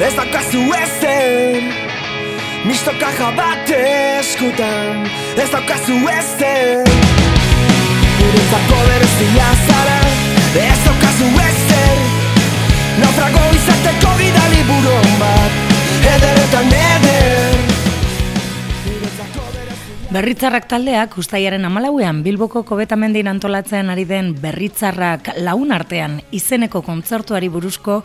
Ez daukazu ezen Misto kaja bat eskutan Ez daukazu ezen Guretzako berezia zara Ez daukazu ezen Naufrago izateko bidali buron bat Ederetan eder Berritzarrak taldeak ustaiaren amalauean Bilboko kobetamendin antolatzen ari den Berritzarrak laun artean izeneko kontzertuari buruzko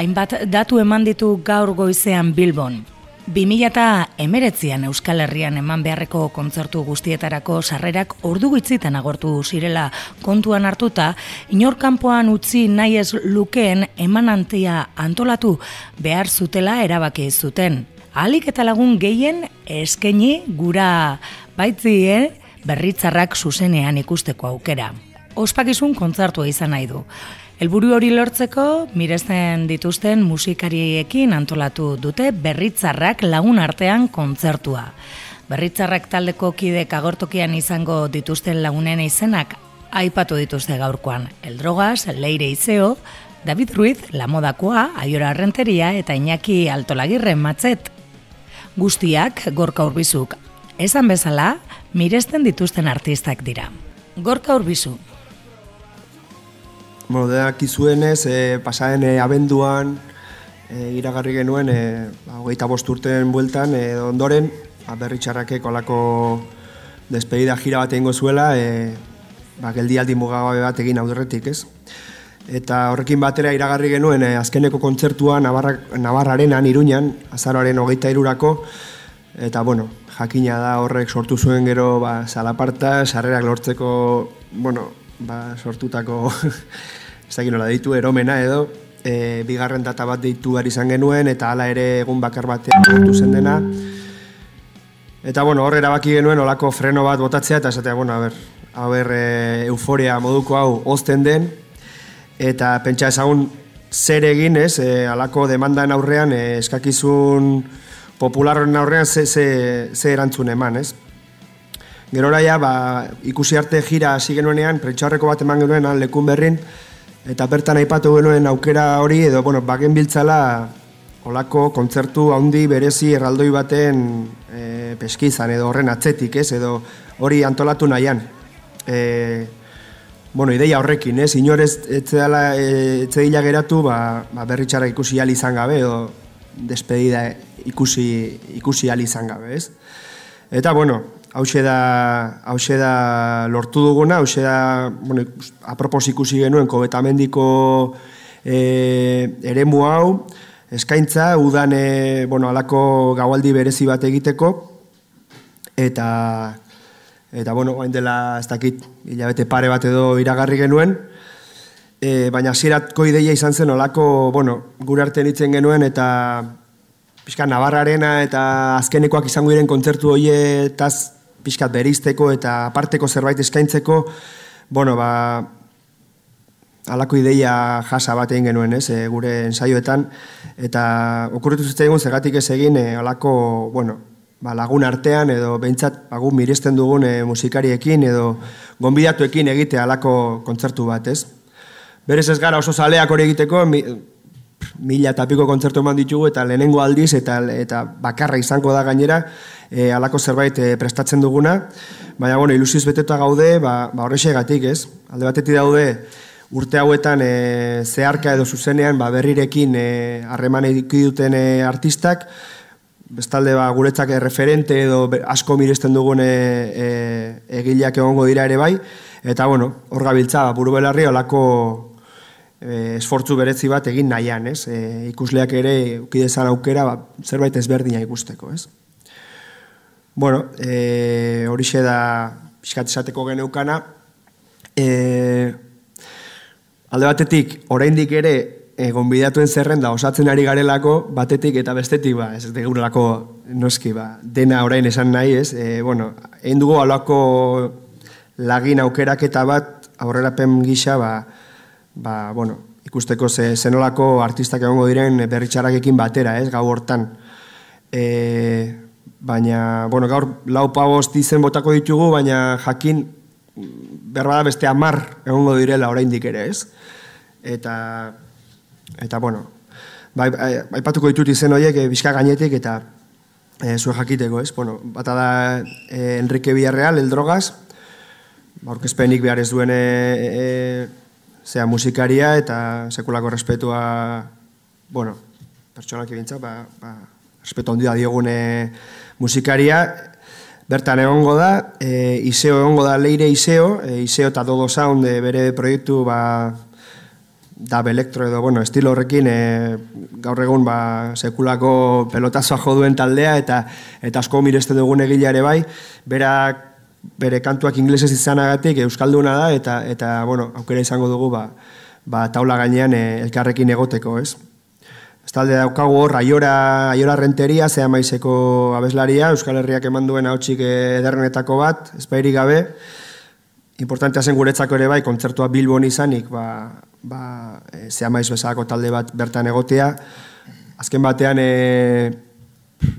hainbat datu eman ditu gaur goizean Bilbon. 2019an Euskal Herrian eman beharreko kontzertu guztietarako sarrerak ordu gitzitan agortu zirela kontuan hartuta, inorkanpoan utzi nahi ez lukeen emanantia antolatu behar zutela erabaki zuten. Alik eta lagun gehien eskaini gura baitzie berritzarrak zuzenean ikusteko aukera. Ospakizun kontzertua izan nahi du. Helburu hori lortzeko, miresten dituzten musikariekin antolatu dute berritzarrak lagun artean kontzertua. Berritzarrak taldeko kidek agortokian izango dituzten lagunen izenak aipatu dituzte gaurkoan. Eldrogas, Leire Izeo, David Ruiz, La Modakoa, Aiora Renteria eta Iñaki Altolagirren matzet. Guztiak gorka urbizuk. Esan bezala, miresten dituzten artistak dira. Gorka urbizu. Bueno, denak izuenez, e, pasaren e, abenduan e, iragarri genuen, e, hogeita bost urten bueltan, e, ondoren, ba, berritxarrakek olako despedida jira bat egingo zuela, e, ba, geldialdi mugagabe bat egin audurretik, ez? Eta horrekin batera iragarri genuen e, azkeneko kontzertua Navarra, Navarrarenan, Iruñan, azaroaren hogeita irurako, eta bueno, jakina da horrek sortu zuen gero ba, salaparta, sarrerak lortzeko, bueno, ba, sortutako ez dakit nola deitu, eromena edo, e, bigarren data bat deitu behar izan genuen, eta hala ere egun bakar batean sortu zen dena. Eta, bueno, hor erabaki genuen olako freno bat botatzea, eta esatea, bueno, a ber, ber, e, euforia moduko hau ozten den, eta pentsa ezagun zer egin, ez, e, alako demandaen aurrean, e, eskakizun popularren aurrean ze, ze, ze erantzun eman, ez. Gerora ja, ba, ikusi arte jira hasi genuenean, prentxarreko bat eman genuen lekun berrin, Eta bertan aipatu genuen aukera hori edo bueno, bagen biltzala olako kontzertu handi berezi erraldoi baten e, peskizan edo horren atzetik, ez? Edo hori antolatu nahian. E, bueno, ideia horrekin, ez? Inorez etzedala etzedila geratu, ba, ba berritxara ikusi al izan gabe edo despedida ikusi ikusi al izan gabe, ez? Eta bueno, hause da, hause da lortu duguna, hause da, bueno, apropos ikusi genuen, kobetamendiko e, eremu hau, eskaintza, udan, e, bueno, alako gaualdi berezi bat egiteko, eta, eta, bueno, hain dela, ez dakit, hilabete pare bat edo iragarri genuen, e, baina ziratko ideia izan zen, olako, bueno, gure arte nitzen genuen, eta, pixka, Navarrarena eta azkenekoak izango diren kontzertu horietaz pixkat berizteko eta aparteko zerbait eskaintzeko, bueno, ba, alako ideia jasa bat egin genuen, ez, e, gure ensaioetan, eta okurritu zute egun zergatik ez egin, e, alako, bueno, ba, lagun artean, edo behintzat, bagu miresten dugun e, musikariekin, edo gonbidatuekin egite alako kontzertu bat, ez. Berez ez gara oso zaleak hori egiteko, mi, mila eta piko kontzertu eman ditugu, eta lehenengo aldiz, eta, eta bakarra izango da gainera, e, alako zerbait e, prestatzen duguna, baina bueno, ilusioz beteta gaude, ba, ba horrexegatik, ez? Alde batetik daude urte hauetan e, zeharka edo zuzenean ba, berrirekin harreman e, duten e, artistak, bestalde ba, guretzak referente edo asko miresten dugun e, e, egileak egongo dira ere bai, eta bueno, hor gabiltza, ba, buru belarri olako esfortzu berezi bat egin nahian, ez? E, ikusleak ere ukidezan aukera ba, zerbait ezberdina ikusteko, ez? Bueno, e, horixe da pixkat esateko geneukana. E, alde batetik, oraindik ere, e, gonbidatuen zerrenda osatzen ari garelako, batetik eta bestetik, ba, ez degurelako noski, ba, dena orain esan nahi, ez? E, bueno, egin dugu alako lagin aukeraketa bat, aurrerapen gisa, ba, ba, bueno, ikusteko ze, zenolako artistak egongo diren berritxarakekin batera, ez, gau hortan. E, baina, bueno, gaur lau pabost izen botako ditugu, baina jakin berra da beste amar egongo direla oraindik ere, ez? Eta, eta bueno, bai, bai, aipatuko ditut izen horiek e, bizka gainetik eta e, zuen jakiteko, ez? Bueno, bata da e, Enrique Villarreal, El Drogas, aurkezpenik behar ez duen e, e, zea musikaria eta sekulako respetua, bueno, pertsonak ibintza, ba, ba, respetu handia diogune musikaria, Bertan egongo da, e, Iseo egongo da Leire Iseo, e, Iseo eta Dodo Sound e, bere proiektu ba, da elektro edo, bueno, estilo horrekin e, gaur egun ba, sekulako pelotazoa jo duen taldea eta eta asko mireste dugun egilea bai, berak bere kantuak inglesez izanagatik euskalduna da eta eta bueno, aukera izango dugu ba, ba taula gainean e, elkarrekin egoteko, ez? Estalde daukagu hor, aiora, aiora renteria, zea maizeko abeslaria, Euskal Herriak eman duen hautsik ederrenetako bat, ezpairik gabe. Importantea zen guretzako ere bai, kontzertua Bilbon izanik, ba, ba, e, zea talde bat bertan egotea. Azken batean, e,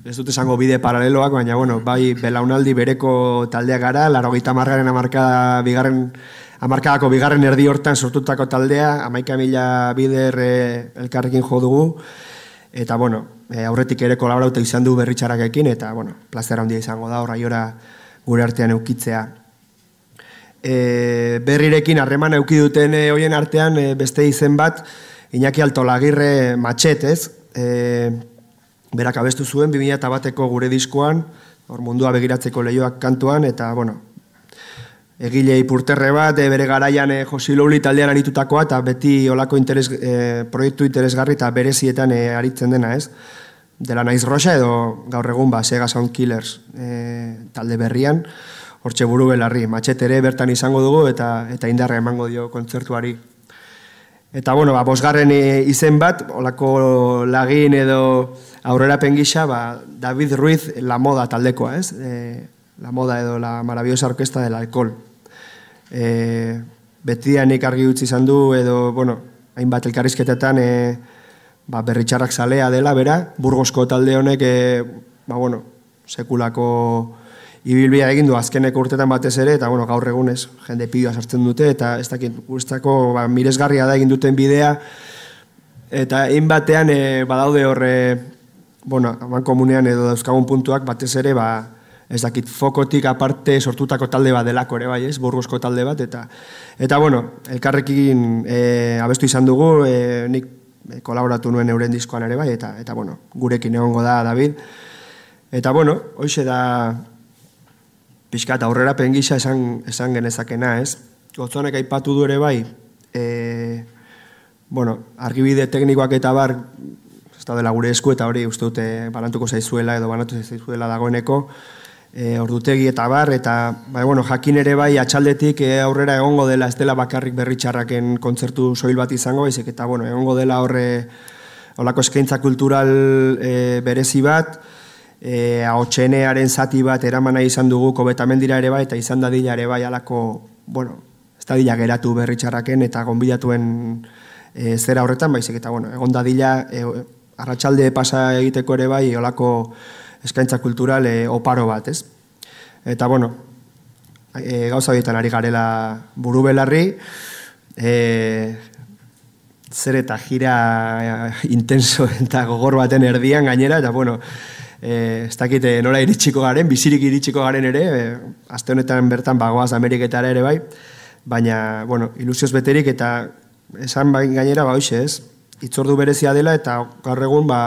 ez dut esango bide paraleloak, baina bueno, bai belaunaldi bereko taldea gara, laro gita margaren amarkada bigarren amarkadako bigarren erdi hortan sortutako taldea, amaika mila bider e, elkarrekin jo dugu, eta bueno, e, aurretik ere kolaborauta izan du berritxarakekin, eta bueno, plazera handia izango da, horra gure artean eukitzea. E, berrirekin harreman euki duten hoien artean e, beste izen bat, Iñaki Altolagirre matxet, ez? E, berak abestu zuen, 2000 bateko gure diskoan, hor mundua begiratzeko lehioak kantuan, eta, bueno, egile ipurterre bat, e, bere garaian e, Josi Louli taldean aritutakoa, eta beti olako interes, e, proiektu interesgarri eta berezietan e, aritzen dena, ez? Dela naiz roxa edo gaur egun ba, Sega Sound Killers e, talde berrian, hortxe buru belarri, matxetere bertan izango dugu eta eta indarra emango dio kontzertuari. Eta bueno, ba, bosgarren izen bat, olako lagin edo aurrera pengisa, ba, David Ruiz la moda taldekoa, ez? E, la moda edo la maravillosa orquesta del alcohol e, betianik argi utzi izan du edo, bueno, hainbat elkarrizketetan e, ba, berritxarrak zalea dela, bera, burgosko talde honek, e, ba, bueno, sekulako ibilbia egin du azkeneko urtetan batez ere, eta bueno, gaur egunez jende pioa sartzen dute, eta ez dakit guztako ba, miresgarria da egin duten bidea, eta egin batean e, badaude horre, bueno, aman komunean edo dauzkagun puntuak batez ere, ba, ez dakit fokotik aparte sortutako talde bat delako ere bai, ez, burgozko talde bat, eta, eta bueno, elkarrekin e, abestu izan dugu, e, nik kolaboratu nuen euren diskoan ere bai, eta, eta bueno, gurekin egongo da, David. Eta bueno, hoxe da, pixka eta aurrera pengisa esan, esan genezakena, ez? Gotzonek aipatu du ere bai, e, bueno, argibide teknikoak eta bar, ez da dela gure esku eta hori uste dute balantuko zaizuela edo banatu zaizuela dagoeneko, e, ordutegi eta bar, eta bai, bueno, jakin ere bai atxaldetik e, aurrera egongo dela ez dela bakarrik berritxarraken kontzertu soil bat izango, baizik eta bueno, egongo dela horre olako eskaintza kultural e, berezi bat, e, haotxenearen zati bat eramana izan dugu kobetamendira ere bai, eta izan dadila ere bai alako, bueno, ez dadila geratu berritxarraken eta gonbidatuen e, zera horretan, baizik eta bueno, egon dadila e, arratsalde pasa egiteko ere bai, olako eskaintza kultural e, oparo bat, ez? Eta, bueno, e, gauza bietan ari garela buru belarri, e, zer eta jira intenso eta gogor baten erdian gainera, eta, bueno, e, ez dakite nola iritsiko garen, bizirik iritsiko garen ere, e, azte honetan bertan bagoaz Ameriketara ere bai, baina, bueno, ilusioz beterik eta esan bain gainera ba hoxe ez, itzordu berezia dela eta gaur egun ba,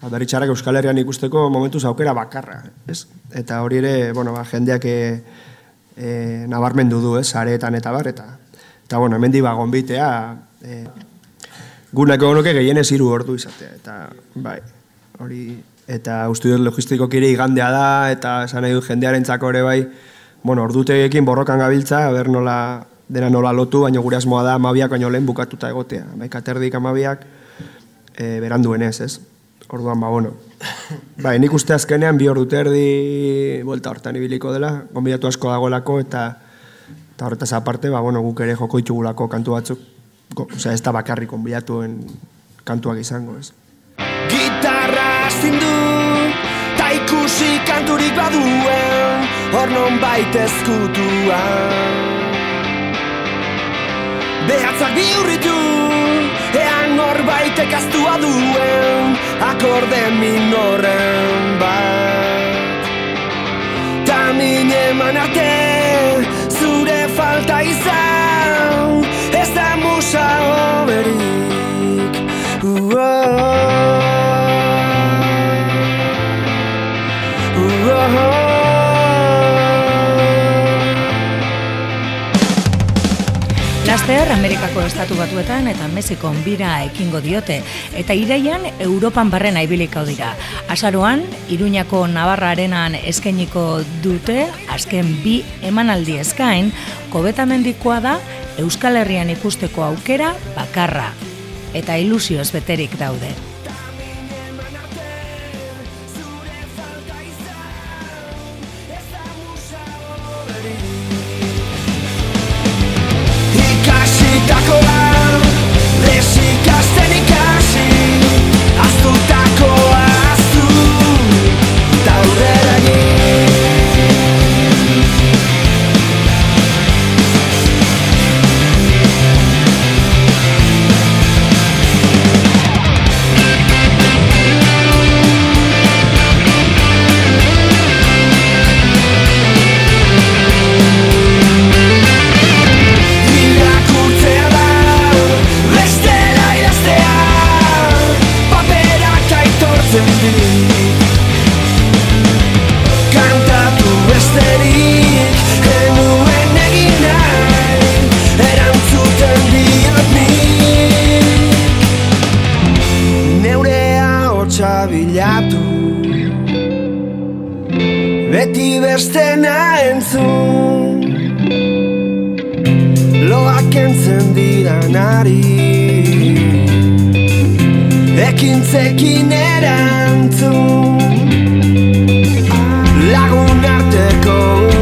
ba, berritxarrak Euskal Herrian ikusteko momentu aukera bakarra, ez? Eta hori ere, bueno, ba, jendeak e, e, nabarmendu du, ez, areetan eta bar, eta, eta bueno, hemen diba gonbitea, e, guneko honuke gehienez hiru ordu izatea, eta, bai, hori, eta uste dut logistiko kire igandea da, eta esan nahi dut jendearen ere bai, bueno, ordutegekin borrokan gabiltza, ber nola, dena nola lotu, baina gure asmoa da amabiak baino lehen bukatuta egotea, bai, katerdik amabiak, e, beranduen ez, ez? Orduan, ba, bueno. Ba, nik uste azkenean bi ordu terdi vuelta hortan ibiliko dela, gonbidatu asko dagoelako eta eta horretaz aparte, ba, bueno, guk ere joko itxugulako kantu batzuk, osea, ez da bakarrik gonbidatuen kantuak izango, ez. Gitarra zindu, ta ikusi kanturik baduen, hor non baitezkutua. Behatzak bihurritu, ean Norbaitek aztua duen Akorde minorren bat. Ta mine eman arte Zure falta izan Ez da musa oberik Laster Amerikako estatu batuetan eta Mexikon bira ekingo diote eta iraian Europan barren aibiliko dira. Azaroan, Iruñako Navarra arenan eskainiko dute, azken bi emanaldi eskain, kobetamendikoa da Euskal Herrian ikusteko aukera bakarra eta ilusioz beterik daude. Ikasitakoa, bilatu Beti bestena entzun Loak entzen diranari Ekintzekin erantzun. Lagun arteko